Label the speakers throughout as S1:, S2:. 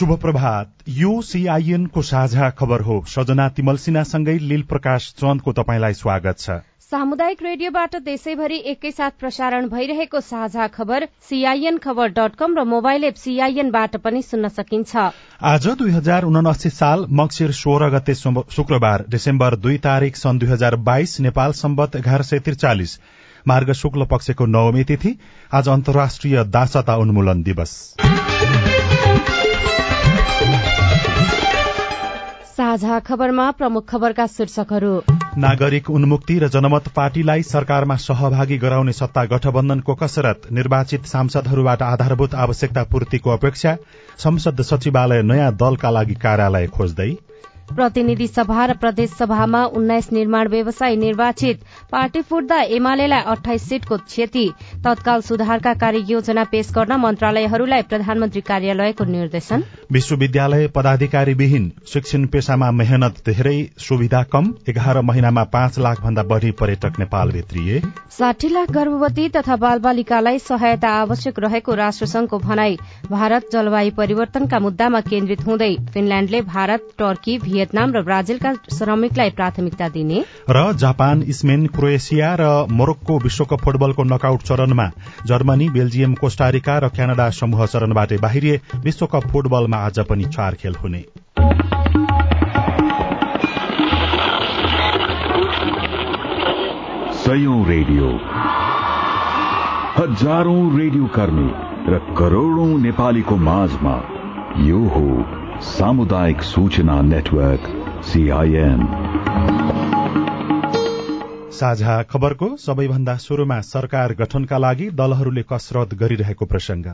S1: शुभ प्रभात यो सीआईएनको साझा खबर हो। सजना तिमल सिन्हासँगै लील प्रकाश चन्दको तपाईँलाई स्वागत छ।
S2: सामुदायिक रेडियोबाट देशैभरि एकैसाथ प्रसारण भइरहेको साझा खबर सीआईएन खबर डट कम र मोबाइल एप सीआईएनबाट पनि सुन्न सकिन्छ।
S1: आज दुई हजार उनासी साल मक्सिर सोह्र गते शुक्रबार डिसेम्बर दुई तारीक सन् दुई हजार बाइस नेपाल सम्बत एघार सय त्रिचालिस। मार्ग शुक्ल पक्षको नवमी तिथि। आज अन्तर्राष्ट्रिय दासता उन्मूलन दिवस।
S2: साझा खबरमा प्रमुख खबरका शीर्षकहरू।
S1: नागरिक उन्मुक्ति र जनमत पार्टीलाई सरकारमा सहभागी गराउने सत्ता गठबन्धनको कसरत निर्वाचित सांसदहरूबाट आधारभूत आवश्यकता पूर्तिको अपेक्षा संसद सचिवालय नयाँ दलका लागि कार्यालय खोज्दै
S2: प्रतिनिधि सभा र प्रदेश सभामा उन्नाइस निर्माण व्यवसायी निर्वाचित पार्टी फुट्दा एमालेलाई अठाइस सीटको क्षति तत्काल सुधारका कार्ययोजना पेश गर्न मन्त्रालयहरूलाई प्रधानमन्त्री कार्यालयको निर्देशन।
S1: विश्वविद्यालय पदाधिकारी विहीन शिक्षण पेशामा मेहनत धेरै सुविधा कम एघार महिनामा पाँच लाख भन्दा बढ़ी पर्यटक नेपाल भित्रिए।
S2: साठी लाख गर्भवती तथा बाल बालिकालाई सहायता आवश्यक रहेको राष्ट्रसंघको भनाई भारत जलवायु परिवर्तनका मुद्दामा केन्द्रित हुँदै फिनल्याण्डले भारत टर्की भियतनाम र ब्राजिलका श्रमिकलाई प्राथमिकता दिने।
S1: र जापान स्पेन क्रोएसिया र मोरक्को विश्वकप फुटबलको नकआउट चरणमा जर्मनी बेल्जियम कोष्टारिका र क्यानाडा समूह चरणबाट बाहिरिए विश्वकप फुटबलमा आज पनि चार खेल हुने।
S3: रेडियो। हजारौं रेडियो कर्मी र करोड़ौं नेपालीको माझमा यो हो सामुदायिक सूचना नेटवर्क सीआईएन
S1: साझा खबरको सबैभन्दा शुरूमा सरकार गठनका लागि दलहरूले कसरत गरिरहेको प्रसंग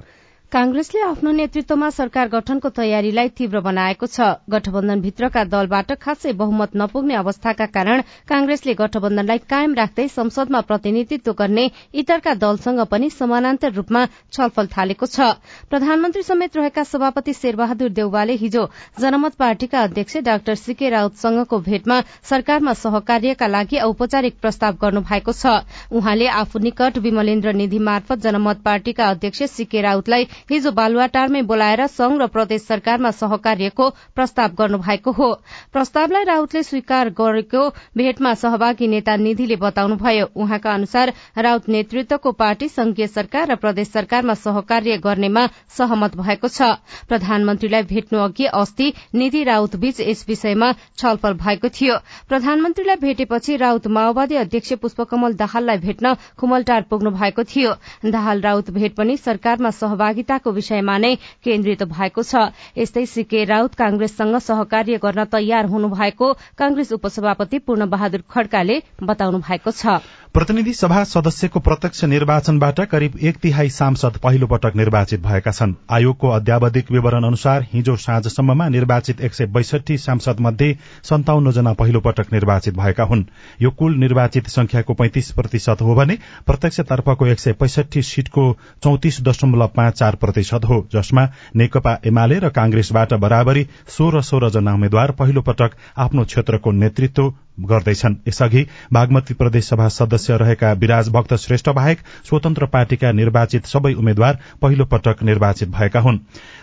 S2: कांग्रेसले आफ्नो नेतृत्वमा सरकार गठनको तयारीलाई तीव्र बनाएको छ। गठबन्धनभित्रका दलबाट खासै बहुमत नपुग्ने अवस्थाका कारण कांग्रेसले गठबन्धनलाई कायम राख्दै संसदमा प्रतिनिधित्व गर्ने इतरका दलसँग पनि समानान्तर रूपमा छलफल थालेको छ। प्रधानमन्त्री समेत रहेका सभापति शेरबहादुर देउवाले हिजो जनमत पार्टीका अध्यक्ष डाक्टर सीके राउतसँगको भेटमा सरकारमा सहकार्यका लागि औपचारिक प्रस्ताव गर्नु भएको छ। उहाँले आफू निकट विमलेन्द्र निधि मार्फत जनमत पार्टीका अध्यक्ष सीके राउतलाई हिजो बालुवाटारमै बोलाएर संघ र प्रदेश सरकारमा सहकार्यको प्रस्ताव गर्नु भएको हो। प्रस्तावलाई राउतले स्वीकार गरेको भेटमा सहभागी नेता निधिले बताउनुभयो। उहाँका अनुसार राउत नेतृत्वको पार्टी संघीय सरकार र प्रदेश सरकारमा सहकार्य गर्नेमा सहमत भएको छ। प्रधानमन्त्रीलाई भेट्नु अघि अस्ति निधि राउत बीच यस विषयमा छलफल भएको थियो। प्रधानमन्त्रीलाई भेटेपछि राउत माओवादी अध्यक्ष पुष्पकमल दाहाललाई भेट्न खुमलटार पुग्नु भएको थियो। दाहाल राउत भेट पनि सरकारमा सहभागी सहभागिताको विषयमा नै केन्द्रित भएको छ। यस्तै सीके राउत कांग्रेससँग सहकार्य गर्न तयार हुनु भएको कांग्रेस उपसभापति पूर्ण बहादुर खड्काले बताउनु भएको छ।
S1: प्रतिनिधि सभा सदस्यको प्रत्यक्ष निर्वाचनबाट करिब एक तिहाई सांसद पहिलो पटक निर्वाचित भएका छन्। आयोगको अध्यावधिक विवरण अनुसार हिजो साँझसम्ममा निर्वाचित एक सय बैसठी सांसद मध्ये सन्ताउन्न जना पहिलो पटक निर्वाचित भएका हुन्। यो कुल निर्वाचित संख्याको पैंतिस प्रतिशत हो भने प्रत्यक्षतर्फको एक सय पैसठी सीटको चौतिस दशमलव पाँच चार प्रतिशत हो जसमा नेकपा एमाले र कांग्रेसबाट बराबरी सोह्र सोह्र जना उम्मेद्वार पहिलो पटक आफ्नो क्षेत्रको नेतृत्व गर्दैछन्। यसअघि बागमती प्रदेशसभा सदस्य रहेका विराज भक्त श्रेष्ठ बाहेक स्वतन्त्र पार्टीका निर्वाचित सबै उम्मेद्वार पहिलो पटक निर्वाचित भएका हुन्।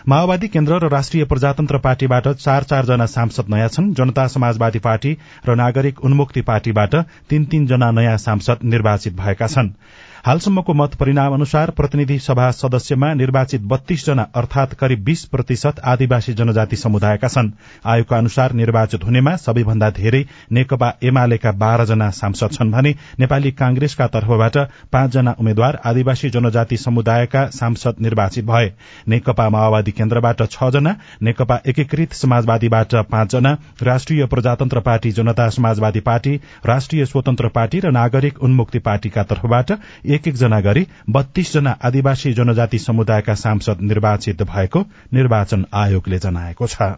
S1: माओवादी केन्द्र र राष्ट्रिय प्रजातन्त्र पार्टीबाट चार चारजना सांसद नयाँ छन्। जनता समाजवादी पार्टी र नागरिक उन्मुक्ति पार्टीबाट तीन तीनजना नयाँ सांसद निर्वाचित भएका छन्। हालसम्मको मत परिणाम अनुसार प्रतिनिधि सभा सदस्यमा निर्वाचित बत्तीस जना अर्थात करिब बीस प्रतिशत आदिवासी जनजाति समुदायका छन्। आयोगका अनुसार निर्वाचित हुनेमा सबैभन्दा धेरै नेकपा एमालेका बाह्र जना सांसद छन् भने नेपाली कांग्रेसका तर्फबाट पाँचजना उम्मेद्वार आदिवासी जनजाति समुदायका सांसद निर्वाचित भए। नेकपा माओवादी केन्द्रबाट छ जना नेकपा एकीकृत समाजवादीबाट पाँचजना राष्ट्रिय प्रजातन्त्र पार्टी जनता समाजवादी पार्टी राष्ट्रिय स्वतन्त्र पार्टी र नागरिक उन्मुक्ति पार्टीका तर्फबाट एक एक जना गरी बत्तीस जना आदिवासी जनजाति समुदायका सांसद निर्वाचित भएको निर्वाचन आयोगले जनाएको छ।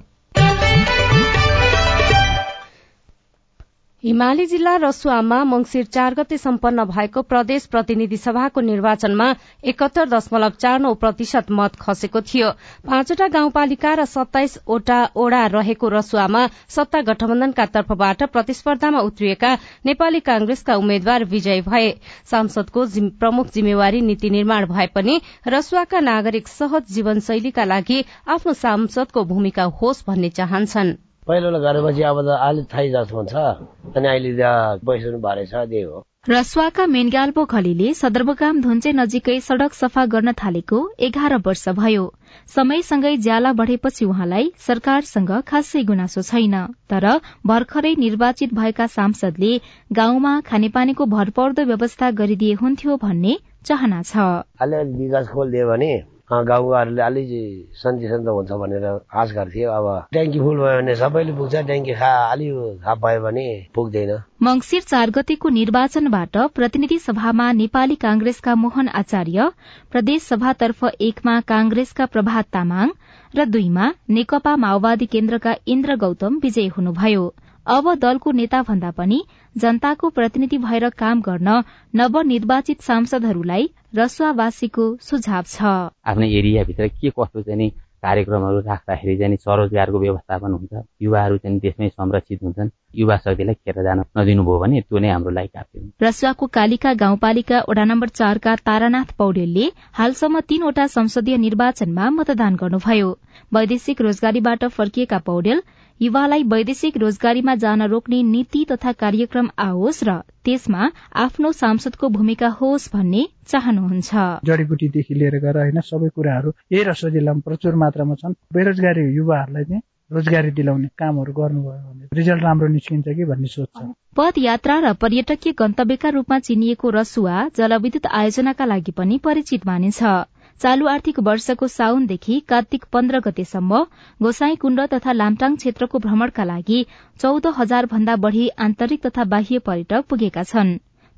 S2: हिमाली जिल्ला रसुवामा मंगिर चार गते सम्पन्न भएको प्रदेश प्रतिनिधि सभाको निर्वाचनमा एकहत्तर दशमलव चार नौ प्रतिशत मत खसेको थियो। पाँचवटा गाउँपालिका र सत्ताइसवटा ओड़ा रहेको रसुवामा सत्ता गठबन्धनका तर्फबाट प्रतिस्पर्धामा उत्रिएका नेपाली कांग्रेसका उम्मेद्वार विजयी भए। सांसदको प्रमुख जिम्मेवारी नीति निर्माण भए पनि रसुवाका नागरिक सहज जीवनशैलीका लागि आफ्नो सांसदको भूमिका होस् भन्ने चाहन्छन्।
S4: पहिलो गरेपछि अब त अलिक थाहै जस्तो हुन्छ अनि अहिले बैसनु भरेछ त्यही हो।
S5: रसुवाका मेनगाल्पो खलीले सदरमुकाम धुन्चे नजिकै सड़क सफा गर्न थालेको एघार वर्ष भयो। समयसँगै ज्याला बढ़ेपछि उहाँलाई सरकारसँग खासै गुनासो छैन। तर भर्खरै निर्वाचित भएका सांसदले गाउँमा खानेपानीको भरपर्दो व्यवस्था गरिदिए हुन्थ्यो भन्ने चाहना छ।
S4: विकास खोलिदियो भने गाउँघरले अलिक सन्चि सन्त हुन्छ भनेर आश गर्थ्यो। अब ट्याङ्की फुल भयो भने सबैले पुग्छ ट्याङ्की खा अलि खाप भयो भने पुग्दैन।
S5: मंगिर चार गतेको निर्वाचनबाट प्रतिनिधि सभामा नेपाली कांग्रेसका मोहन आचार्य प्रदेश सभातर्फ एकमा कांग्रेसका प्रभात तामाङ र दुईमा नेकपा माओवादी केन्द्रका इन्द्र गौतम विजयी हुनुभयो। अब दलको नेता भन्दा पनि जनताको प्रतिनिधि भएर काम गर्न नवनिर्वाचित सांसदहरूलाई रसुवावासीको सुझाव छ।
S6: आफ्नै एरियाभित्र के कस्तो चाहिँ कार्यक्रमहरू राख्दाखेरि चाहिँ स्वरोजगारको व्यवस्थापन हुन्छ युवाहरू चाहिँ त्यसमै संरक्षित हुन्छन् युवा शक्तिलाई खेर जान नदिनुभयो भने त्यो नै हाम्रो लागि काफी हुन्छ।
S5: रसुवाको कालिका गाउँपालिका वडा नम्बर चारका तारानाथ पौडेलले हालसम्म तीनवटा संसदीय निर्वाचनमा मतदान गर्नुभयो। वैदेशिक रोजगारीबाट फर्किएका पौडेल युवालाई वैदेशिक रोजगारीमा जान रोक्ने नीति तथा कार्यक्रम आओस् र त्यसमा आफ्नो सांसदको भूमिका होस् भन्ने चाहनुहुन्छ।
S7: जडीबुटीदेखि लिएर गएर होइन सबै कुराहरू यही रसो जिल्लामा प्रचुर मात्रामा छन्। बेरोजगारी युवाहरूलाई चाहिँ रोजगारी दिलाउने कामहरू गर्नुभयो भने रिजल्ट राम्रो निस्किन्छ कि भन्ने सोच छ।
S5: पदयात्रा र पर्यटकीय गन्तव्यका रूपमा चिनिएको रसुवा जलविद्युत आयोजनाका लागि पनि परिचित मानिन्छ। चालू आर्थिक वर्षको साउनदेखि कार्तिक पन्ध्र गतेसम्म गोसाई कुण्ड तथा लामटाङ क्षेत्रको भ्रमणका लागि चौध हजार भन्दा बढ़ी आन्तरिक तथा बाह्य पर्यटक पुगेका छन्।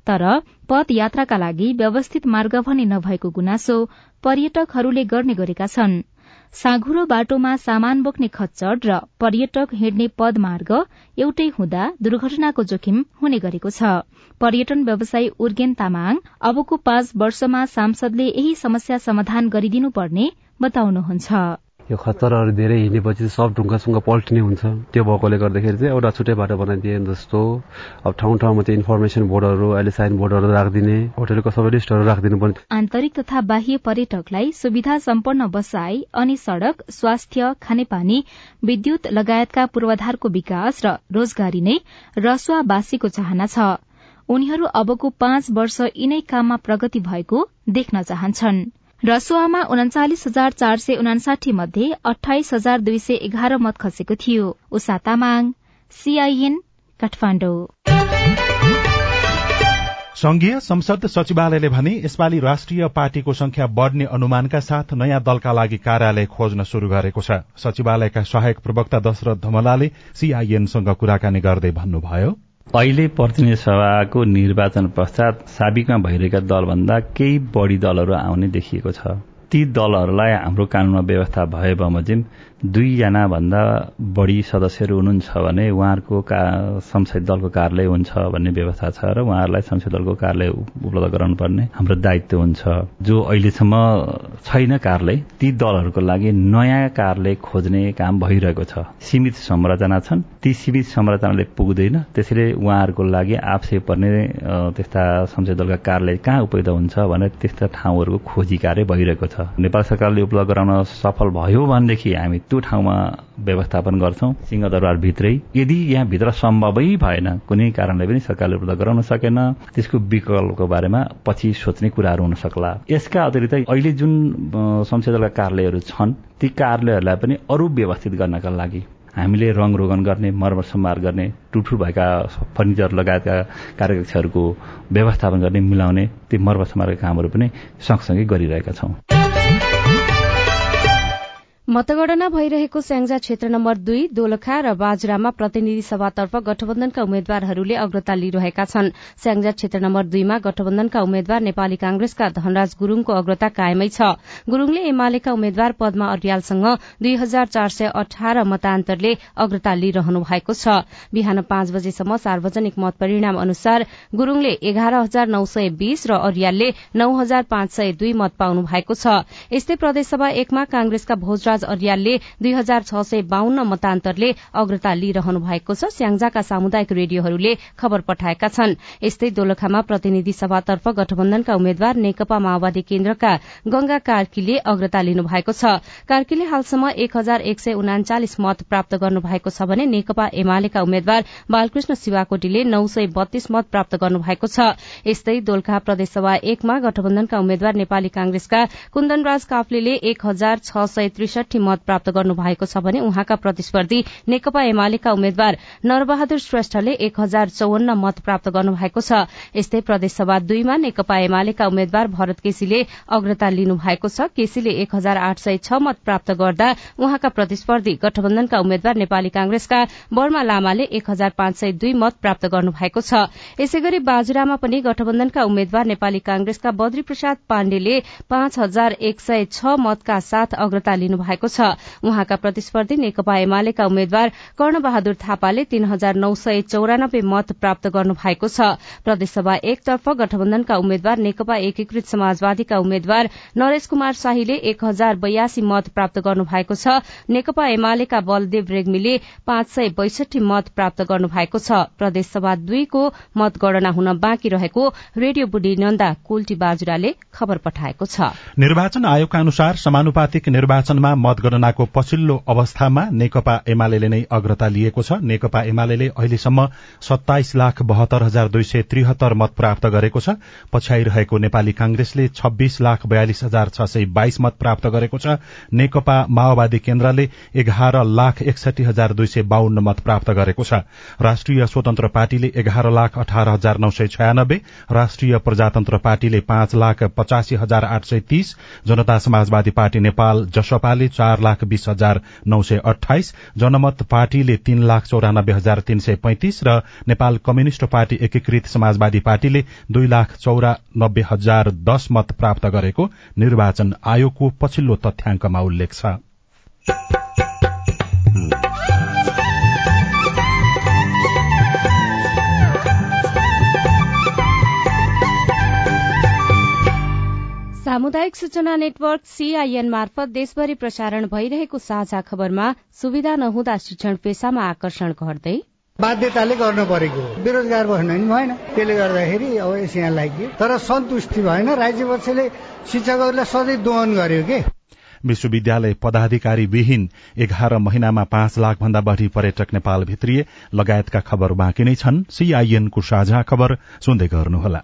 S5: तर पदयात्राका लागि व्यवस्थित मार्ग भने नभएको गुनासो पर्यटकहरूले गर्ने गरेका छन्। साँघुरो बाटोमा सामान बोक्ने खच्चड र पर्यटक हिँड्ने पदमार्ग एउटै हुँदा दुर्घटनाको जोखिम हुने गरेको छ। पर्यटन व्यवसायी उर्गेन तामाङ अबको पाँच वर्षमा सांसदले यही समस्या समाधान गरिदिनुपर्ने बताउनुहुन्छ।
S8: यो खतराहरू धेरै हिँडेपछि सब ढुङ्गासुङ्गा पल्टिने हुन्छ। त्यो भएकोले गर्दाखेरि चाहिँ एउटा छुट्टै बाटो बनाइदिए जस्तो। अब ठाउँ ठाउँमा चाहिँ इन्फर्मेसन बोर्डहरू अहिले साइन बोर्डहरू राखिदिने होटेलको सबै लिस्टहरू राखिदिनु पर्ने।
S5: आन्तरिक तथा बाह्य पर्यटकलाई सुविधा सम्पन्न बसाई अनि सड़क स्वास्थ्य खानेपानी विद्युत लगायतका पूर्वाधारको विकास र रोजगारी नै रसुवावासीको चाहना छ। उनीहरू अबको पाँच वर्ष यिनै काममा प्रगति भएको देख्न चाहन्छन्। रसुवामा उन्चालिस हजार चार सय उनासाठी मध्ये अठाइस हजार दुई सय एघार मत खसेको थियो। उषा सीआईएन
S1: संघीय संसद सचिवालयले भने यसपालि राष्ट्रिय पार्टीको संख्या बढ़ने अनुमानका साथ नयाँ दलका लागि कार्यालय खोज्न शुरू गरेको छ। सचिवालयका सहायक प्रवक्ता दशरथ धमलाले सीआईएनसँग कुराकानी गर्दै भन्नुभयो
S9: अहिले प्रतिनिधि सभाको निर्वाचन पश्चात साबिकमा भइरहेका दलभन्दा केही बढ़ी दलहरू आउने देखिएको छ। ती दलहरूलाई हाम्रो कानूनमा व्यवस्था भए बमोजिम दुईजना भन्दा बढ़ी सदस्यहरू हुनुहुन्छ भने उहाँहरूको का संसदीय दलको कार्यालय हुन्छ भन्ने व्यवस्था छ र उहाँहरूलाई संसदीय दलको कार्यालय उपलब्ध गराउनु पर्ने हाम्रो दायित्व हुन्छ। जो अहिलेसम्म छैन कार्यालय ती दलहरूको लागि नयाँ कार्यालय खोज्ने काम भइरहेको छ। सीमित संरचना छन्। ती सीमित संरचनाले पुग्दैन। त्यसैले उहाँहरूको लागि आवश्यक पर्ने त्यस्ता संसदीय दलका कार्यालय कहाँ उपयुक्त हुन्छ भने त्यस्ता ठाउँहरूको खोजी कार्य भइरहेको छ। नेपाल सरकारले उपलब्ध गराउन सफल भयो भनेदेखि हामी त्यो ठाउँमा व्यवस्थापन गर्छौँ सिंहदरबारभित्रै। यदि यहाँभित्र सम्भवै भएन कुनै कारणले पनि सरकारले उपलब्ध गराउन सकेन त्यसको विकल्पको बारेमा पछि सोच्ने कुराहरू हुन सक्ला। यसका अतिरिक्त अहिले जुन संसदका कार्यालयहरू छन् ती कार्यालयहरूलाई पनि अरू व्यवस्थित गर्नका लागि हामीले रङ रोगन गर्ने मर्मत सम्हार गर्ने टुटु भएका फर्निचर लगायतका कार्यकक्षहरूको व्यवस्थापन गर्ने मिलाउने ती मर्मत सम्हारका कामहरू पनि सँगसँगै गरिरहेका छौँ।
S2: मतगणना भइरहेको स्याङ्जा क्षेत्र नम्बर दुई दोलखा र बाजुरामा प्रतिनिधि सभातर्फ गठबन्धनका उम्मेद्वारहरूले अग्रता लिइरहेका छन्। स्याङ्जा क्षेत्र नम्बर दुईमा गठबन्धनका उम्मेद्वार नेपाली कांग्रेसका धनराज गुरूङको अग्रता कायमै छ। गुरूङले एमालेका उम्मेद्वार पद्मा अर्यालसँग दुई हजार चार सय अठार मतान्तरले अग्रता लिइरहनु भएको छ। बिहान पाँच बजेसम्म सार्वजनिक मत परिणाम अनुसार गुरूङले एघार हजार नौ सय बीस र अर्यालले नौ हजार पाँच सय दुई मत पाउनु भएको छ। यस्तै प्रदेशसभा एकमा कांग्रेसका भोजराज राज अर्यालले दुई हजार छ सय बाहन्न मतान्तरले अग्रता लिइरहनु भएको छ। स्याङ्जाका सामुदायिक रेडियोहरूले खबर पठाएका छन्। यस्तै दोलखामा प्रतिनिधि सभातर्फ गठबन्धनका उम्मेद्वार नेकपा माओवादी केन्द्रका गंगा कार्कीले अग्रता लिनु भएको छ। कार्कीले हालसम्म एक हजार एक सय उनाचालिस मत प्राप्त गर्नु भएको छ भने नेकपा एमालेका उम्मेद्वार बालकृष्ण शिवाकोटीले नौ सय बत्तीस मत प्राप्त गर्नु भएको छ। यस्तै दोलखा प्रदेशसभा एकमा गठबन्धनका उम्मेद्वार नेपाली कांग्रेसका कुन्दनराज काफ्लेले एक हजार छ सय त्रिसठी त्रिसठी मत प्राप्त गर्नु भएको छ भने उहाँका प्रतिस्पर्धी नेकपा एमालेका उम्मेद्वार नरबहादुर श्रेष्ठले एक हजार चौवन्न मत प्राप्त गर्नु भएको छ। यस्तै प्रदेशसभा दुईमा नेकपा एमालेका उम्मेद्वार भरत केसीले अग्रता लिनु भएको छ। केसीले एक हजार आठ सय छ मत प्राप्त गर्दा उहाँका प्रतिस्पर्धी गठबन्धनका उम्मेद्वार नेपाली कांग्रेसका बर्मा लामाले एक हजार पाँच सय दुई मत प्राप्त गर्नु भएको छ। यसै गरी बाजुरामा पनि गठबन्धनका उम्मेद्वार नेपाली कांग्रेसका बद्री प्रसाद पाण्डेले पाँच हजार एक सय छ मतका साथ अग्रता लिनु भएको छ। उहाँका प्रतिस्पर्धी नेकपा एमालेका उम्मेद्वार कर्णबहादुर थापाले तीन हजार नौ सय चौरानब्बे मत प्राप्त गर्नु भएको छ। प्रदेशसभा एकतर्फ गठबन्धनका उम्मेद्वार नेकपा एकीकृत समाजवादीका उम्मेद्वार नरेश कुमार शाहीले एक हजार बयासी मत प्राप्त गर्नु भएको छ। नेकपा एमालेका बलदेव रेग्मीले पाँच सय बैसठी मत प्राप्त गर्नु भएको छ। प्रदेशसभा दुईको मतगणना हुन बाँकी रहेको रेडियो बुढी नन्दा कुल्टी बाजुराले खबर पठाएको छ।
S1: निर्वाचन आयोगका अनुसार समानुपातिक निर्वाचनमा मतगणनाको पछिल्लो अवस्थामा नेकपा एमाले नै अग्रता लिएको छ। नेकपा एमाले अहिलेसम्म सत्ताइस लाख बहत्तर हजार दुई सय त्रिहत्तर मत प्राप्त गरेको छ। पछ्याइरहेको नेपाली कांग्रेसले छब्बीस लाख बयालिस हजार छ सय बाइस मत प्राप्त गरेको छ। नेकपा माओवादी केन्द्रले एघार लाख एकसठी हजार दुई सय बाहन्न मत प्राप्त गरेको छ। राष्ट्रिय स्वतन्त्र पार्टीले एघार लाख अठार हजार नौ सय छयानब्बे राष्ट्रिय प्रजातन्त्र पार्टीले पाँच लाख पचासी हजार आठ सय तीस जनता समाजवादी पार्टी नेपाल जसपाले चार लाख बीस हजार नौ सय अठाइस जनमत पार्टीले तीन लाख चौरानब्बे हजार तीन सय पैंतिस र नेपाल कम्युनिष्ट पार्टी एकीकृत समाजवादी पार्टीले दुई लाख चौरानब्बे हजार दश मत प्राप्त गरेको निर्वाचन आयोगको पछिल्लो तथ्याङ्कमा उल्लेख छ।
S2: सामुदायिक सूचना नेटवर्क सीआईएन मार्फत देशभरि प्रसारण भइरहेको साझा खबरमा सुविधा नहुँदा शिक्षण पेसामा आकर्षण घट्दै
S10: बाध्यताले गर्नु परेको बेरोजगार बस्नु नि भएन। त्यसले गर्दाखेरि अब यस यहाँ लाग्यो तर सन्तुष्टि भएन। राज्यपक्षले शिक्षकहरूलाई सधैँ दोहन गर्यो के?
S1: विश्वविद्यालय पदाधिकारी विहीन एघार महिनामा पाँच लाख भन्दा बढ़ी पर्यटक नेपाल भित्रिए लगायतका खबर बाँकी नै छन्। सीआईएनको साझा खबर सुन्दै गर्नुहोला।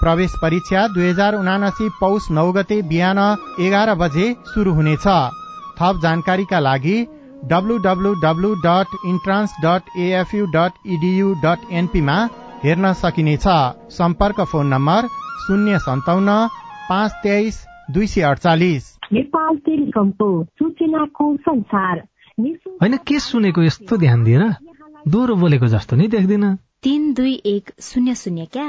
S11: प्रवेश परीक्षा दुई हजार उनासी पौष नौ गते बिहान एघार बजे शुरू हुनेछ। थप जानकारीका लागि WWW dot entrance dot AFU dot edu dot एनपीमा हेर्न सकिनेछ। सम्पर्क फोन नम्बर शून्य सन्ताउन्न पाँच तेइस दुई सय अडचालिस।
S12: होइन के सुनेको यस्तो ध्यान दिएर दोहोरो बोलेको जस्तो नि देख्दिन।
S5: तिन दुई एक शून्य शून्य क्या?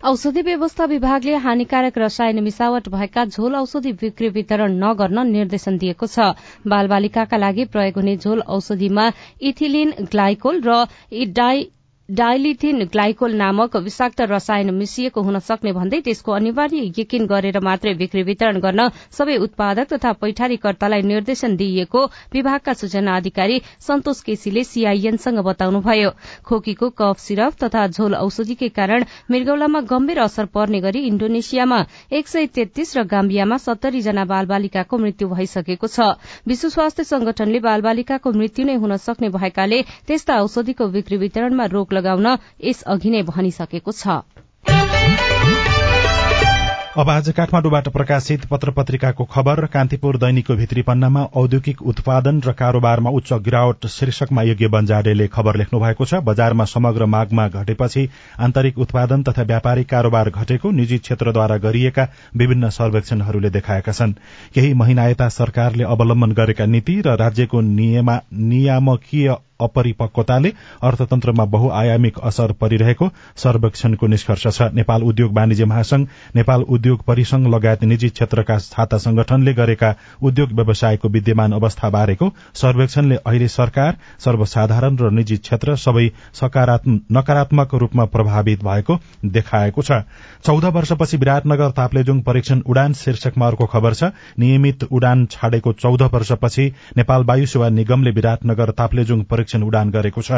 S2: औषधि व्यवस्था विभागले हानिकारक रसायन मिसावट भएका झोल औषधि बिक्री वितरण नगर्न निर्देशन दिएको छ। बाल बालिकाका लागि प्रयोग हुने झोल औषधिमा इथिलिन ग्लाइकोल र डाइलिथिन ग्लाइकोल नामक विषाक्त रसायन मिसिएको हुन सक्ने भन्दै त्यसको अनिवार्य यकिन गरेर मात्रै बिक्री वितरण गर्न सबै उत्पादक तथा पैठारीकर्तालाई निर्देशन दिइएको विभागका सूचना अधिकारी सन्तोष केसीले सीआईएनसँग बताउनुभयो। खोकीको कफ सिरप तथा झोल औषधिकै कारण मृगौलामा गम्भीर असर पर्ने गरी इण्डोनेसियामा एक सय तेत्तीस र गाम्बियामा सत्तरी जना बाल बालिकाको मृत्यु भइसकेको छ। विश्व स्वास्थ्य संगठनले बाल बालिकाको मृत्यु नै हुन सक्ने भएकाले त्यस्ता औषधिको बिक्री वितरणमा रोक लगाउन यस अघि नै भनिसकेको छ।
S1: अब आज काठमाडौँबाट प्रकाशित पत्र पत्रिकाको खबर कान्तिपुर दैनिकको भित्री पन्नामा औद्योगिक उत्पादन र कारोबारमा उच्च गिरावट शीर्षकमा योग्य बन्जाडेले खबर लेख्नु भएको छ। बजारमा समग्र मागमा घटेपछि आन्तरिक उत्पादन तथा व्यापारिक कारोबार घटेको निजी क्षेत्रद्वारा गरिएका विभिन्न सर्वेक्षणहरूले देखाएका छन्। केही महिना यता सरकारले अवलम्बन गरेका नीति र राज्यको नियामकीय अपरिपक्वताले अर्थतन्त्रमा बहुआयामिक असर परिरहेको सर्वेक्षणको निष्कर्ष छ। नेपाल उद्योग वाणिज्य महासंघ नेपाल उद्योग परिसंघ लगायत निजी क्षेत्रका छाता संगठनले गरेका उद्योग व्यवसायको विद्यमान अवस्था बारेको सर्वेक्षणले अहिले सरकार सर्वसाधारण र निजी क्षेत्र सबै नकारात्मक रूपमा प्रभावित भएको देखाएको छ। चौध वर्षपछि विराटनगर ताप्लेजुङ परीक्षण उडान शीर्षकमा अर्को खबर छ। नियमित उडान छाडेको चौध वर्षपछि नेपाल वायु सेवा निगमले विराटनगर ताप्लेजुङ परीक्षण उडान गरेको छ।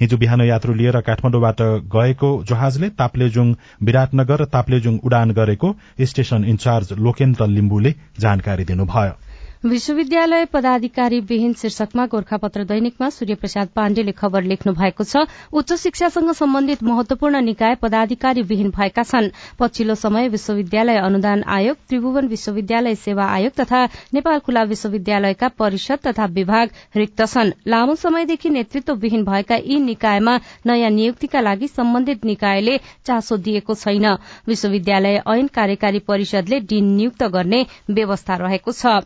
S1: हिजो बिहान यात्रु लिएर काठमाडौँबाट गएको जहाजले ताप्लेजुङ विराटनगर ताप्लेजुङ उडान गरेको स्टेशन इन्चार्ज लोकेन्द्र लिम्बुले जानकारी दिनुभयो।
S2: विश्वविद्यालय पदाधिकारी विहीन शीर्षकमा गोर्खापत्र दैनिकमा सूर्य प्रसाद पाण्डेले खबर लेख्नु भएको छ उच्च शिक्षासँग सम्बन्धित महत्वपूर्ण निकाय पदाधिकारी विहीन भएका छन्। पछिल्लो समय विश्वविद्यालय अनुदान आयोग त्रिभुवन विश्वविद्यालय सेवा आयोग तथा नेपाल खुला विश्वविद्यालयका परिषद तथा विभाग रिक्त छन्। लामो समयदेखि नेतृत्वविहीन भएका यी निकायमा नयाँ नियुक्तिका लागि सम्बन्धित निकायले चासो दिएको छैन। विश्वविद्यालय ऐन कार्यकारी परिषदले डीन नियुक्त गर्ने व्यवस्था रहेको छ।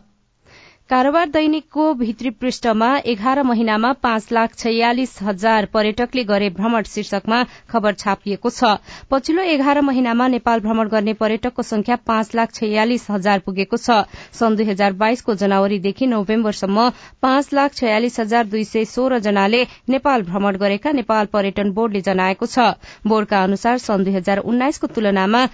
S2: कारोबार दैनिकको भित्री पृष्ठमा एघार महिनामा पाँच लाख छयालिस हजार पर्यटकले गरे भ्रमण शीर्षकमा खबर छापिएको छ। पछिल्लो एघार महिनामा नेपाल भ्रमण गर्ने पर्यटकको संख्या पाँच लाख छयालिस हजार पुगेको छ। सन् दुई हजार बाइसको जनवरीदेखि नोभेम्बरसम्म पाँच लाख छयालिस हजार दुई सय सोह्र जनाले नेपाल भ्रमण गरेका नेपाल पर्यटन बोर्डले जनाएको छ। बोर्डका अनुसार सन् दुई हजार उन्नाइसको तुलनामा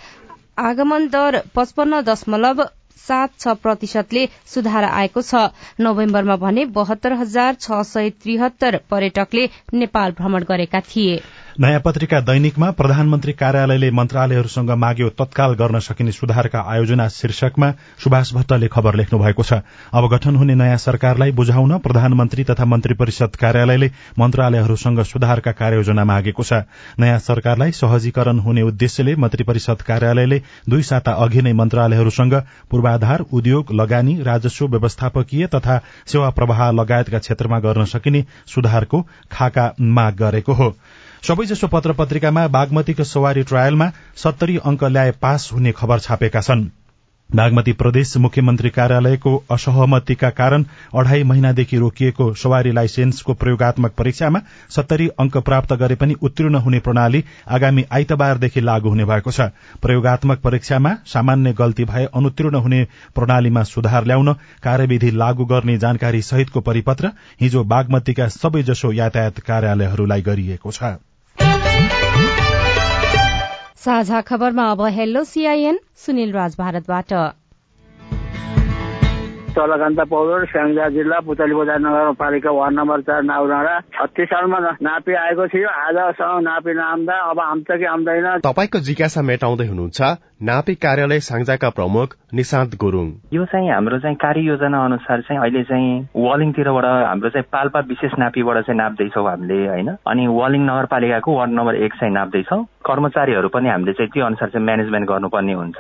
S2: आगमन दर पचपन्न दशमलव सात छ प्रतिशतले सुधार आएको छ। नोभेम्बरमा भने बहत्तर हजार छ सय त्रिहत्तर पर्यटकले नेपाल भ्रमण गरेका थिए।
S1: नयाँ पत्रिका दैनिकमा प्रधानमन्त्री कार्यालयले मन्त्रालयहरूसँग माग्यो तत्काल गर्न सकिने सुधारका आयोजना शीर्षकमा सुभाष भट्टले खबर लेख्नु भएको छ। अब गठन हुने नयाँ सरकारलाई बुझाउन प्रधानमन्त्री तथा मन्त्री परिषद कार्यालयले मन्त्रालयहरूसँग सुधारका कार्ययोजना मागेको छ। नयाँ सरकारलाई सहजीकरण हुने उद्देश्यले मन्त्री परिषद कार्यालयले दुई साता अघि नै मन्त्रालयहरूसँग पूर्वाधार उद्योग लगानी राजस्व व्यवस्थापकीय तथा सेवा प्रवाह लगायतका क्षेत्रमा गर्न सकिने सुधारको खाका माग गरेको हो। सबैजसो पत्र पत्रिकामा बागमतीको सवारी ट्रायलमा सत्तरी अंक ल्याए पास हुने खबर छापेका छन्। बागमती प्रदेश मुख्यमन्त्री कार्यालयको असहमतिका कारण अढ़ाई महिनादेखि रोकिएको सवारी लाइसेन्सको प्रयोगत्मक परीक्षामा सत्तरी अंक प्राप्त गरे पनि उत्तीर्ण हुने प्रणाली आगामी आइतबारदेखि लागू हुने भएको छ। प्रयोगत्मक परीक्षामा सामान्य गल्ती भए अनुत्तीर्ण हुने प्रणालीमा सुधार ल्याउन कार्यविधि लागू गर्ने जानकारी सहितको परिपत्र हिजो बागमतीका सबैजसो यातायात कार्यालयहरूलाई गरिएको छ।
S2: साझा खबरमा अब हेलो सीआईएन सुनिल राज भारतबाट।
S13: चलकान्ता पौडेल स्याङ्जा जिल्ला पुतली बजार नगरपालिका वार्ड नम्बर चार नाउडाँडा छत्तिस सालमा नापी आएको थियो। आजसम्म नापी नआम्दा अब आउँछ कि आउँदैन।
S14: तपाईँको जिज्ञासा मेटाउँदै हुनुहुन्छ नापी कार्यालय साङ्जाका प्रमुख निशान्त गुरुङ।
S15: यो चाहिँ हाम्रो चाहिँ कार्य योजना अनुसार चाहिँ अहिले चाहिँ वालिङतिरबाट हाम्रो चाहिँ पाल्पा विशेष नापीबाट चाहिँ नाप्दैछौँ हामीले होइन? अनि वालिङ नगरपालिकाको वार्ड नम्बर एक चाहिँ नाप्दैछौँ। कर्मचारीहरू पनि हामीले चाहिँ त्यो अनुसार चाहिँ म्यानेजमेन्ट गर्नुपर्ने हुन्छ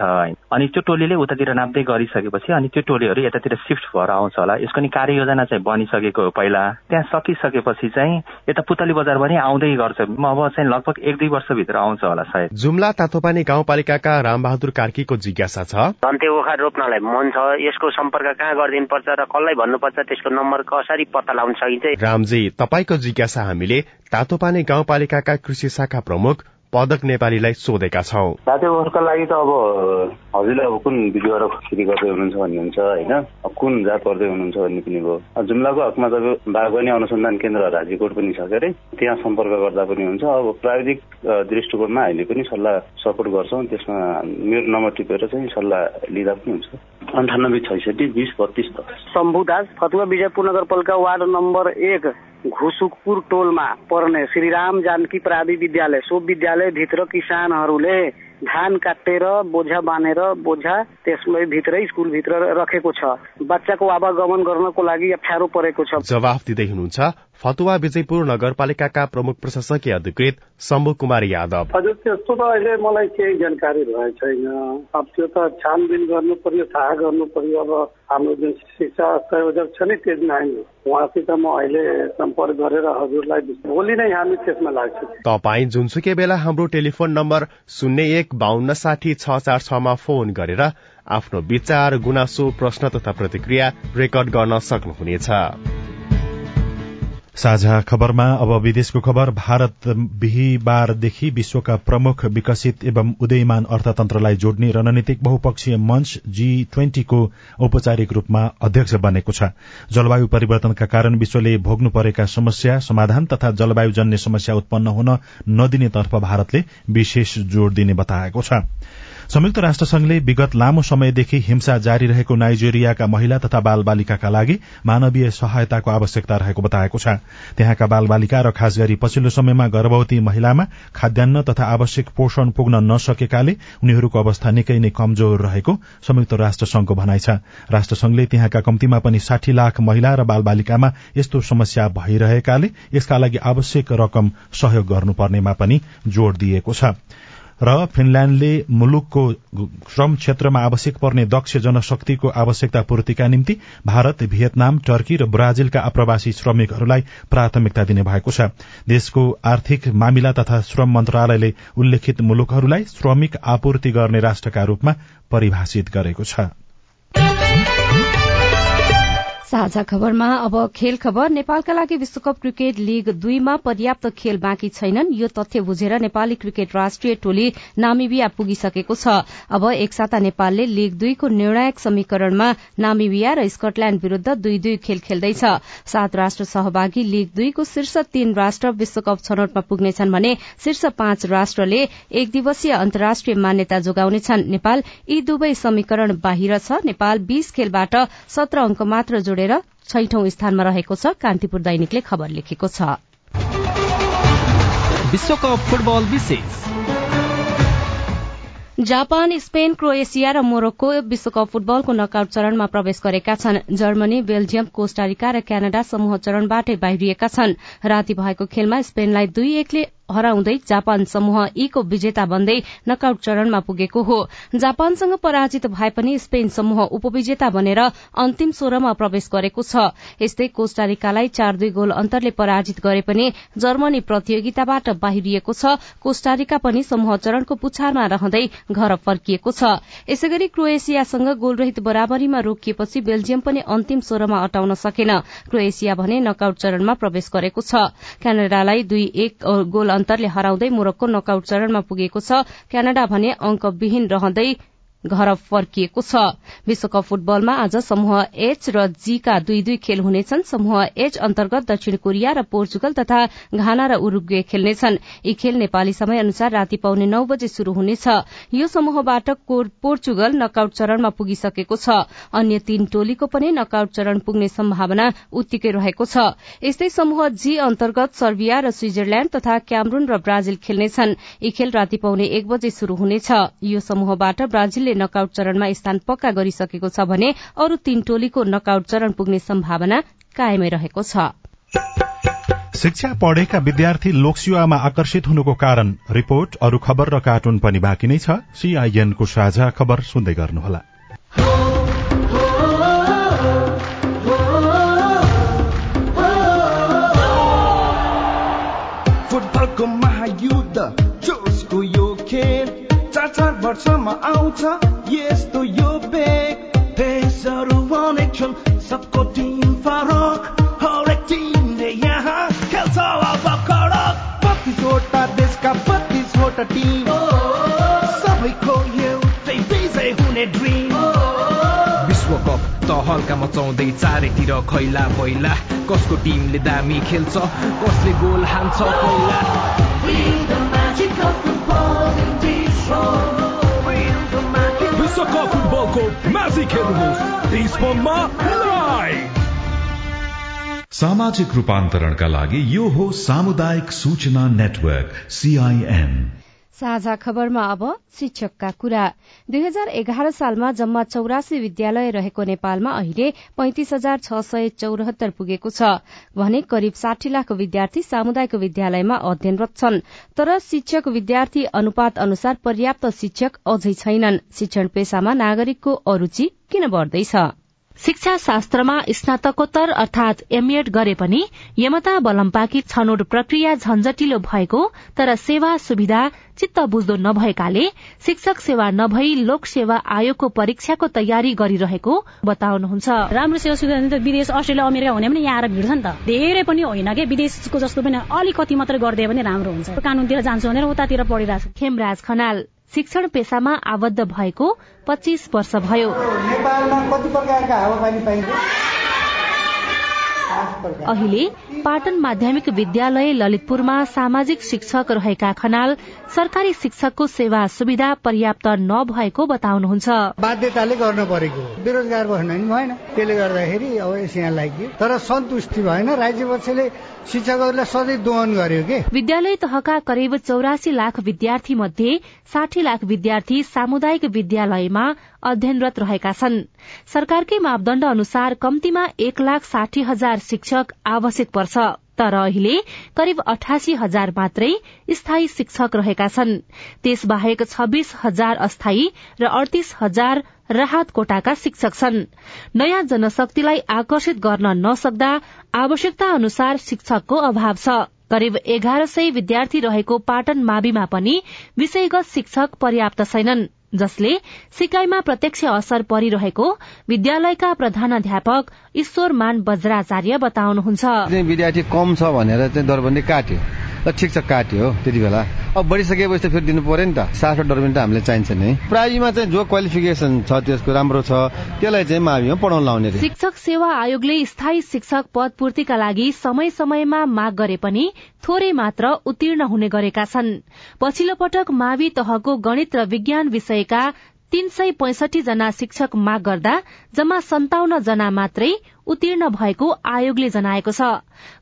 S15: अनि त्यो टोलीले उतातिर नाप्दै गरिसकेपछि अनि त्यो टोलीहरू यतातिर सिफ्ट भएर आउँछ होला। यसको नि कार्य योजना चाहिँ बनिसकेको हो पहिला। त्यहाँ सकिसकेपछि चाहिँ यता पुतली बजार पनि आउँदै गर्छ। अब चाहिँ लगभग एक दुई वर्षभित्र आउँछ होला सायद।
S14: जुम्ला तातोपानी गाउँपालिकाका रामबहादुर कार्कीको जिज्ञासा छ।
S16: धन्ते ओखा रोप्नलाई मन छ। यसको सम्पर्क कहाँ गरिदिनु पर्छ र कसलाई भन्नुपर्छ त्यसको नम्बर कसरी पत्ता लगाउन सकिन्छ?
S14: रामजी तपाईँको जिज्ञासा हामीले तातोपानी गाउँपालिकाका कृषि शाखा प्रमुख पदक नेपालीलाई सोधेका छौँ।
S17: साथीहरूको लागि त अब हजुरले अब कुन विधुवा खेती गर्दै हुनुहुन्छ भन्ने हुन्छ होइन? कुन जात गर्दै हुनुहुन्छ भन्ने पनि भयो जुम्लाको हकमा तपाईँ बागवानी अनुसन्धान केन्द्र राजीकोट पनि छ के अरे। त्यहाँ सम्पर्क गर्दा पनि हुन्छ। अब प्राविधिक दृष्टिकोणमा हामीले पनि सल्लाह सपोर्ट गर्छौँ। त्यसमा मेरो नम्बर टिपेर चाहिँ सल्लाह लिँदा पनि हुन्छ। अन्ठानब्बे छैसठी बिस बत्तिस
S13: दास फतुवा विजयपुर नगरपालिका वार्ड नम्बर एक। घुसुकपुर टोलमा पर्ने श्रीराम जानकी प्रावि विद्यालय सो विद्यालय भित्र किसानहरूले धान काटेर बोझा बाँधेर बोझा त्यसमै भित्रै स्कुलभित्र राखेको छ। बच्चाको आवागमन गर्नको लागि अप्ठ्यारो परेको छ।
S14: जवाफ दिँदै हुनुहुन्छ। फतुवा विजयपुर नगरपालिकाका प्रमुख प्रशासकीय अधिकृत शम्भु कुमार यादव।
S18: हजुर त्यस्तो त अहिले मलाई केही जानकारी भएको छैन। अब त्यो त छानबिन गर्नु पर्यो थाहा गर्नु पर्यो अब हाम्रो जुन शिक्षा संयोजक छ नि तेज नाइन उहाँसित म अहिले सम्पर्क गरेर हजुरलाई भोलि नै हामी त्यसमा लाग्छौँ।
S14: तपाईँ जुनसुकै बेला हाम्रो टेलिफोन नम्बर शून्य एक बाहन्न साठी छ चार छमा फोन गरेर आफ्नो विचार गुनासो प्रश्न तथा प्रतिक्रिया रेकर्ड गर्न सक्नुहुनेछ।
S1: साझा खबरमा अब विदेशको खबर भारत बिहिबारदेखि विश्वका प्रमुख विकसित एवं उदयमान अर्थतन्त्रलाई जोड्ने रणनीतिक बहुपक्षीय मंच जी ट्वेन्टीको औपचारिक रूपमा अध्यक्ष बनेको छ। जलवायु परिवर्तनका कारण विश्वले भोग्नु परेका समस्या समाधान तथा जलवायुजन्य समस्या उत्पन्न हुन नदिनेतर्फ भारतले विशेष जोड़ दिने बताएको छ। संयुक्त राष्ट्र संघले विगत लामो समयदेखि हिंसा जारी रहेको नाइजेरियाका महिला तथा बाल बालिकाका लागि मानवीय सहायताको आवश्यकता रहेको बताएको छ। त्यहाँका बाल बालिका र खास गरी पछिल्लो समयमा गर्भवती महिलामा खाद्यान्न तथा आवश्यक पोषण पुग्न नसकेकाले उनीहरूको अवस्था निकै नै कमजोर रहेको संयुक्त राष्ट्र संघको भनाइ छ। राष्ट्र संघले त्यहाँका कम्तीमा पनि साठी लाख महिला र बाल बालिकामा यस्तो समस्या भइरहेकाले यसका लागि आवश्यक रकम सहयोग गर्नुपर्नेमा पनि जोड़ दिएको छ। र फिनल्याण्डले मुलुकको श्रम क्षेत्रमा आवश्यक पर्ने दक्ष जनशक्तिको आवश्यकता पूर्तिका निम्ति भारत भियतनाम टर्की र ब्राजिलका आप्रवासी श्रमिकहरूलाई प्राथमिकता दिने भएको छ। देशको आर्थिक मामिला तथा श्रम मन्त्रालयले उल्लेखित मुलुकहरूलाई श्रमिक आपूर्ति गर्ने राष्ट्रका रूपमा परिभाषित गरेको छ।
S2: साझा खबरमा अब खेल खबर। नेपालका लागि विश्वकप क्रिकेट लीग दुईमा पर्याप्त खेल बाँकी छैनन्। यो तथ्य बुझेर नेपाली क्रिकेट राष्ट्रिय टोली नामिबिया पुगिसकेको छ। अब एक साता नेपालले लीग दुईको निर्णायक समीकरणमा नामिबिया र स्कटल्याण्ड विरूद्ध दुई दुई खेल खेल्दैछ। सात राष्ट्र सहभागी लीग दुईको शीर्ष तीन राष्ट्र विश्वकप छनौटमा पुग्नेछन् भने शीर्ष पाँच राष्ट्रले एक दिवसीय अन्तर्राष्ट्रिय मान्यता जोगाउनेछन्। नेपाल यी दुवै समीकरण बाहिर छ। नेपाल बीस खेलबाट सत्र अंक मात्र जोडेर छैठौं स्थानमा रहेको छ कान्तिपुर दैनिकले खबर लेखेको छ।
S19: विश्वकप फुटबल विशेष।
S2: जापान स्पेन क्रोएसिया र मोरक्को विश्वकप फुटबलको नकआउट चरणमा प्रवेश गरेका छन्। जर्मनी बेल्जियम कोष्टारिका र क्यानाडा समूह चरणबाटै बाहिरिएका छन्। राति भएको खेलमा स्पेनलाई दुई एकले हराउँदै जापान समूह ई को विजेता बन्दै नकआउट चरणमा पुगेको हो। जापानसँग पराजित भए पनि स्पेन समूह उपविजेता बनेर अन्तिम सोह्रमा प्रवेश गरेको छ। यस्तै कोष्टारिकालाई चार दुई गोल अन्तरले पराजित गरे पनि जर्मनी प्रतियोगिताबाट बाहिरिएको छ। कोष्टारिका पनि समूह चरणको पुछारमा रहँदै घर फर्किएको छ। यसै गरी क्रोएसियासँग गोलरहित बराबरीमा रोकिएपछि बेल्जियम पनि अन्तिम सोह्रमा अटाउन सकेन। क्रोएसिया भने नकआउट चरणमा प्रवेश गरेको छ। क्यानाडालाई दुई एक गोल अन्तरले हराउँदै मोरक्को नकआउट चरणमा पुगेको छ। क्यानाडा भने अंकविहीन रहँदै
S10: घर फर्किएको छ। विश्वकप फुटबलमा आज समूह एच र जी का दुई दुई खेल हुनेछन्। समूह एच अन्तर्गत दक्षिण कोरिया र पोर्चुगल तथा घाना र उरूग्वे खेल्नेछन्। यी खेल नेपाली समय अनुसार राति पाउने नौ बजे शुरू हुनेछ। यो समूहबाट पोर्चुगल नकआउट चरणमा पुगिसकेको छ। अन्य तीन टोलीको पनि नकआउट चरण पुग्ने सम्भावना उत्तिकै रहेको छ। यस्तै समूह जी अन्तर्गत सर्बिया र स्विजरल्याण्ड तथा क्यामरून र ब्राजिल खेल्नेछन्। यी खेल राति पाउने एक बजे शुरू हुनेछ। यो समूहबाट ब्राजिलले नकआउट चरणमा स्थान पक्का गरिसकेको छ भने अरू तीन टोलीको नकआउट चरण पुग्ने सम्भावना कायमै रहेको छ।
S1: शिक्षा पढेका विद्यार्थी लोकसेवामा आकर्षित हुनुको कारण रिपोर्ट अरू खबर र कार्टुन पनि बाँकी नै छ। सीआईएनको साझा खबर सुन्दै गर्नुहोला।
S20: फुटबलको महायुद्ध। चार वर्षमा आउँछ। यस्तो यो बेग। देशहरू अनेक छन् सबको टिम फरक। हरेक टिमले यहाँ खेल्छ अब कडक बत्तिसवटा देशका बत्तिसवटा टिम। सबैको एउटै विजय हुने ड्रिम।
S19: विश्वकप त हल्का मचाउँदै चारैतिर खैला पहिला कसको टिमले दामी खेल्छ कसले गोल हान्छ पहिला
S20: विश्वकप फुटबलको म्याजिक हेर्नुहोस्
S3: सामाजिक रूपान्तरणका लागि यो हो सामुदायिक सूचना नेटवर्क सीआईएन
S10: साझा खबरमा अब शिक्षकका कुरा। दुई हजार एघार सालमा जम्मा चौरासी विद्यालय रहेको नेपालमा अहिले पैंतिस हजार छ सय चौरात्तर पुगेको छ। भने करिब साठी लाख विद्यार्थी सामुदायिक विद्यालयमा अध्ययनरत छन्। तर शिक्षक विद्यार्थी अनुपात अनुसार पर्याप्त शिक्षक अझै छैनन्। शिक्षण पेशामा नागरिकको अरूचि किन बढ्दैछ? शिक्षा शास्त्रमा स्नातकोत्तर अर्थात एमएड गरे पनि यमता बलम्पाकी छनौट प्रक्रिया झन्झटिलो भएको तर सेवा सुविधा चित्त बुझ्दो नभएकाले शिक्षक सेवा नभई लोक सेवा आयोगको परीक्षाको तयारी गरिरहेको बताउनुहुन्छ।
S21: राम्रो सेवा सुविधा विदेश अस्ट्रेलिया अमेरिका हुने पनि यहाँ आएर भिड्छ नि त। धेरै पनि होइन कि? विदेशको जस्तो पनि अलिकति मात्रै गरिदियो भने राम्रो हुन्छ। कानूनतिर जान्छु भनेर उतातिर पढिरहेको
S10: छ। खेमराज खनाल शिक्षण पेशामा आबद्ध भएको पच्चीस वर्ष भयो। अहिले पाटन माध्यमिक विद्यालय ललितपुरमा सामाजिक शिक्षक रहेका खनाल सरकारी शिक्षकको सेवा सुविधा पर्याप्त नभएको बताउनुहुन्छ।
S11: बाध्यताले गर्न परेको बेरोजगार बस्न नि भएन। त्यसले गर्दाखेरि अब यहाँ लाग्यो। तर सन्तुष्टि भएन। राज्य पक्षले शिक्षकहरूलाई सधैँ दोहन गर्यो के?
S10: विद्यालय तहका करिब चौरासी लाख विद्यार्थी मध्ये साठी लाख विद्यार्थी सामुदायिक विद्यालयमा अध्ययनरत रहेका छन्। सरकारकै मापदण्ड अनुसार कम्तीमा एक लाख साठी हजार शिक्षक आवश्यक पर्छ। तर अहिले करिब अठासी हजार मात्रै स्थायी शिक्षक रहेका छन्। त्यसबाहेक छब्बीस हजार अस्थायी र अडतीस हजार राहत कोटाका शिक्षक छन्। नयाँ जनशक्तिलाई आकर्षित गर्न नसक्दा आवश्यकता अनुसार शिक्षकको अभाव छ। करिब एघार सय विद्यार्थी रहेको पाटन माविमा पनि विषयगत शिक्षक पर्याप्त छैनन्। जसले सिकाइमा प्रत्यक्ष असर परिरहेको विद्यालयका प्रधानाध्यापक ईश्वरमान वज्राचार्य बताउनुहुन्छ।
S22: विद्यार्थी कम छ भनेर दरबन्दी काट्यो। र ठिक छ काट्यो त्यति बेला। अब बढिसकेपछि त फेरि दिनु पर्यो नि त। सात डरबन्दी त हामीलाई चाहिन्छ नि। प्राइभीमा चाहिँ जो क्वालिफिकेसन छ त्यसको राम्रो छ त्यसलाई चाहिँ माविमा पढाउन लाउने
S10: शिक्षक सेवा आयोगले स्थायी शिक्षक पद पूर्तिका लागि समय समयमा माग गरे पनि थोरै मात्र उत्तीर्ण हुने गरेका छन्। पछिल्लो पटक मावि तहको गणित र विज्ञान विषयका तीन सय पैंसठी जना शिक्षक माग गर्दा जम्मा सन्ताउन्न जना मात्रै उत्तीर्ण भएको आयोगले जनाएको छ।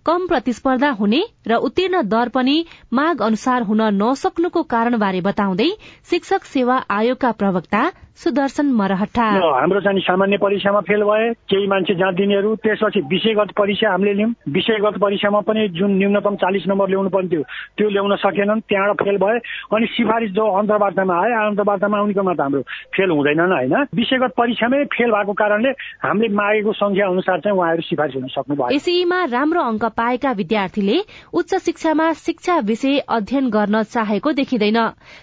S10: कम प्रतिस्पर्धा हुने र उत्तीर्ण दर पनि माग अनुसार हुन नसक्नुको कारणबारे बताउँदै शिक्षक सेवा आयोगका प्रवक्ता सुदर्शन मरहट्टा।
S23: हाम्रो चाहिँ सामान्य परीक्षामा फेल भए केही मान्छे जहाँ दिनेहरू त्यसपछि विषयगत परीक्षा हामीले लियौँ। विषयगत परीक्षामा पनि जुन न्यूनतम चालिस नम्बर ल्याउनु पर्ने थियो त्यो ल्याउन सकेनन् त्यहाँबाट फेल भए। अनि सिफारिस जो अन्तर्वार्तामा आए अन्तर्वार्तामा आउनेकोमा त हाम्रो फेल हुँदैनन् होइन? विषयगत परीक्षामै फेल भएको कारणले हामीले मागेको संख्या अनुसार अनुसार चाहिँ उहाँहरू सिफारिस हुन सक्नुभयो।
S2: एसईमा राम्रो अंक पाएका विद्यार्थीले उच्च शिक्षामा शिक्षा विषय अध्ययन गर्न चाहेको देखिँदैन।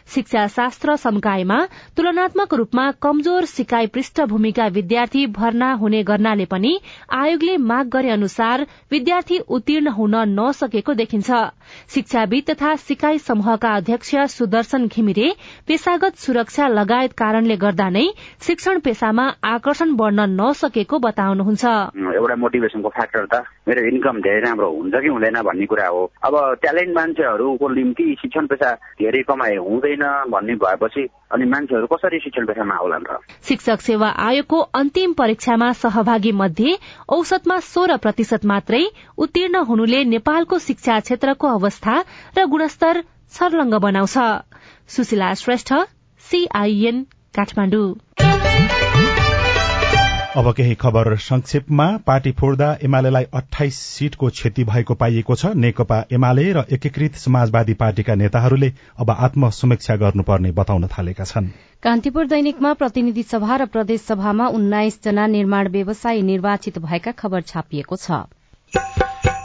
S2: शिक्षा शास्त्र संकायमा तुलनात्मक रूपमा कमजोर सिकाइ पृष्ठभूमिका विद्यार्थी भर्ना हुने गर्नाले पनि आयोगले माग गरे अनुसार विद्यार्थी उत्तीर्ण हुन नसकेको देखिन्छ। शिक्षाविद तथा सिकाई समूहका अध्यक्ष सुदर्शन घिमिरे पेशागत सुरक्षा लगायत कारणले गर्दा नै शिक्षण पेशामा आकर्षण बढ़न नसकेको बताउनुहुन्छ।
S24: एउटा मोटिभेसनको फ्याक्टर त मेरो इन्कम धेरै राम्रो हुन्छ कि हुँदैन भन्ने कुरा हो। अब ट्यालेन्ट मान्छेहरूको निम्ति शिक्षण पेसा धेरै कमाए हुँदैन भन्ने भएपछि अनि मान्छेहरू कसरी शिक्षण पेसामा आउलान् र?
S2: शिक्षक सेवा आयोगको अन्तिम परीक्षामा सहभागी मध्ये औसतमा सोह्र प्रतिशत मात्रै उत्तीर्ण हुनुले नेपालको शिक्षा क्षेत्रको अवस्था र गुणस्तर छर्लङ्ग बनाउँछ। सुशीला श्रेष्ठ सीआईएन काठमाडौँ।
S1: अब केही खबर संक्षेपमा पार्टी फोड्दा एमालेलाई अठाइस सीटको क्षति भएको पाइएको छ। नेकपा एमाले र एकीकृत समाजवादी पार्टीका नेताहरूले अब आत्मसमीक्षा गर्नुपर्ने बताउन थालेका छन्।
S2: कान्तिपुर दैनिकमा प्रतिनिधि सभा र प्रदेश सभामा उन्नाइस जना निर्माण व्यवसायी निर्वाचित भएका खबर छापिएको छ।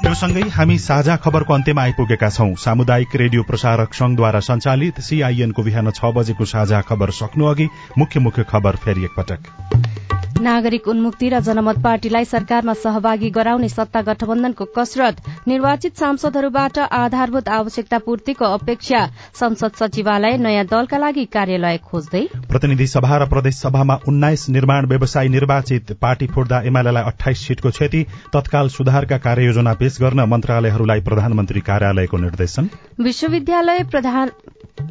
S1: यो सँगै हामी साझा खबरको अन्त्यमा आइपुगेका छौं। सामुदायिक रेडियो प्रसारक संघद्वारा संचालित सीआईएनको बिहान छ बजेको साझा खबर सक्नु अघि मुख्य मुख्य खबर फेरि एकपटक।
S2: नागरिक उन्मुक्ति र जनमत पार्टीलाई सरकारमा सहभागी गराउने सत्ता गठबन्धनको कसरत निर्वाचित सांसदहरूबाट आधारभूत आवश्यकता पूर्तिको अपेक्षा संसद सचिवालय नयाँ दलका लागि कार्यालय खोज्दै
S1: प्रतिनिधि सभा र प्रदेश सभामा उन्नाइस निर्माण व्यवसायी निर्वाचित पार्टी फोड्दा एमालेलाई अठाइस सीटको क्षति तत्काल सुधारका कार्ययोजना पेश गर्न मन्त्रालयहरूलाई प्रधानमन्त्री कार्यालयको निर्देशन।
S2: विश्वविद्यालय प्रधान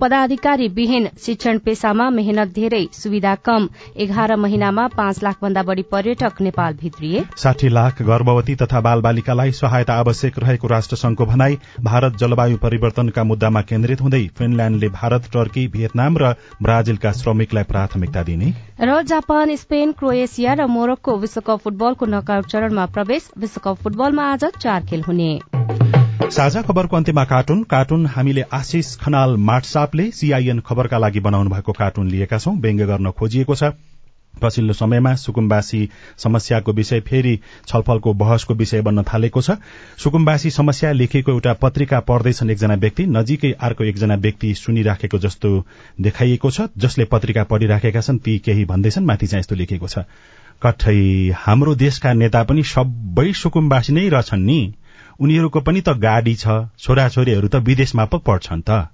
S2: पदाधिकारी विहीन शिक्षण पेशामा मेहनत धेरै सुविधा कम। एघार महिनामा पाँच लाख भन्दा बढ़ी पर्यटक नेपाल भित्रिए
S1: साठी लाख गर्भवती तथा बाल बालिकालाई सहायता आवश्यक रहेको राष्ट्रसंघको भनाई भारत जलवायु परिवर्तनका मुद्दामा केन्द्रित हुँदै फिनल्याण्डले भारत टर्की भियतनाम र ब्राजिलका श्रमिकलाई प्राथमिकता दिने।
S2: र जापान स्पेन क्रोएसिया र मोरक्को विश्वकप फुटबलको नकआउट चरणमा प्रवेश। विश्वकप फुटबलमा आज चार खेल हुने।
S1: साझा खबरको अन्त्यमा कार्टुन। कार्टुन हामीले आशिष खनाल माटसापले सीआईएन खबरका लागि बनाउनु भएको कार्टुन लिएका छौं। व्यङ्ग्य गर्न खोजिएको छ। पछिल्लो समयमा सुकुम्बासी समस्याको विषय फेरि छलफलको बहसको विषय बन्न थालेको छ। सुकुम्बासी समस्या लेखिएको एउटा पत्रिका पढ्दैछन् एकजना व्यक्ति नजिकै अर्को एकजना व्यक्ति सुनिराखेको जस्तो देखाइएको छ जसले पत्रिका पढिराखेका छन् ती केही भन्दैछन् माथि चाहिँ यस्तो लेखेको छ। कठै हाम्रो देशका नेता पनि सबै सुकुम्बासी नै रहेछन् नि। उनीहरूको पनि त गाडी छ छोराछोरीहरू त विदेशमा पो पढ्छन् त।